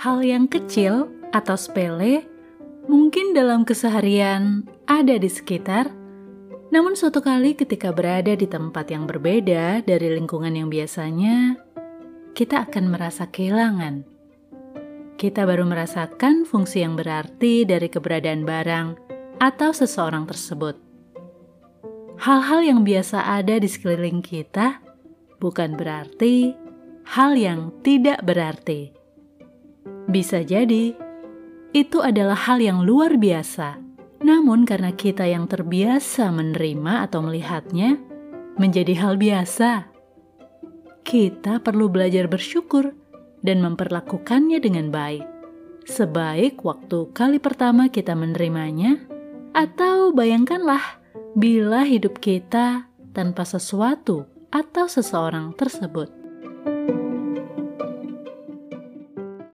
Hal yang kecil atau sepele mungkin dalam keseharian ada di sekitar, namun suatu kali ketika berada di tempat yang berbeda dari lingkungan yang biasanya, kita akan merasa kehilangan. Kita baru merasakan fungsi yang berarti dari keberadaan barang atau seseorang tersebut. Hal-hal yang biasa ada di sekeliling kita bukan berarti hal yang tidak berarti. Bisa jadi itu adalah hal yang luar biasa, namun karena kita yang terbiasa menerima atau melihatnya menjadi hal biasa, kita perlu belajar bersyukur dan memperlakukannya dengan baik. Sebaik waktu kali pertama kita menerimanya, atau bayangkanlah bila hidup kita tanpa sesuatu atau seseorang tersebut.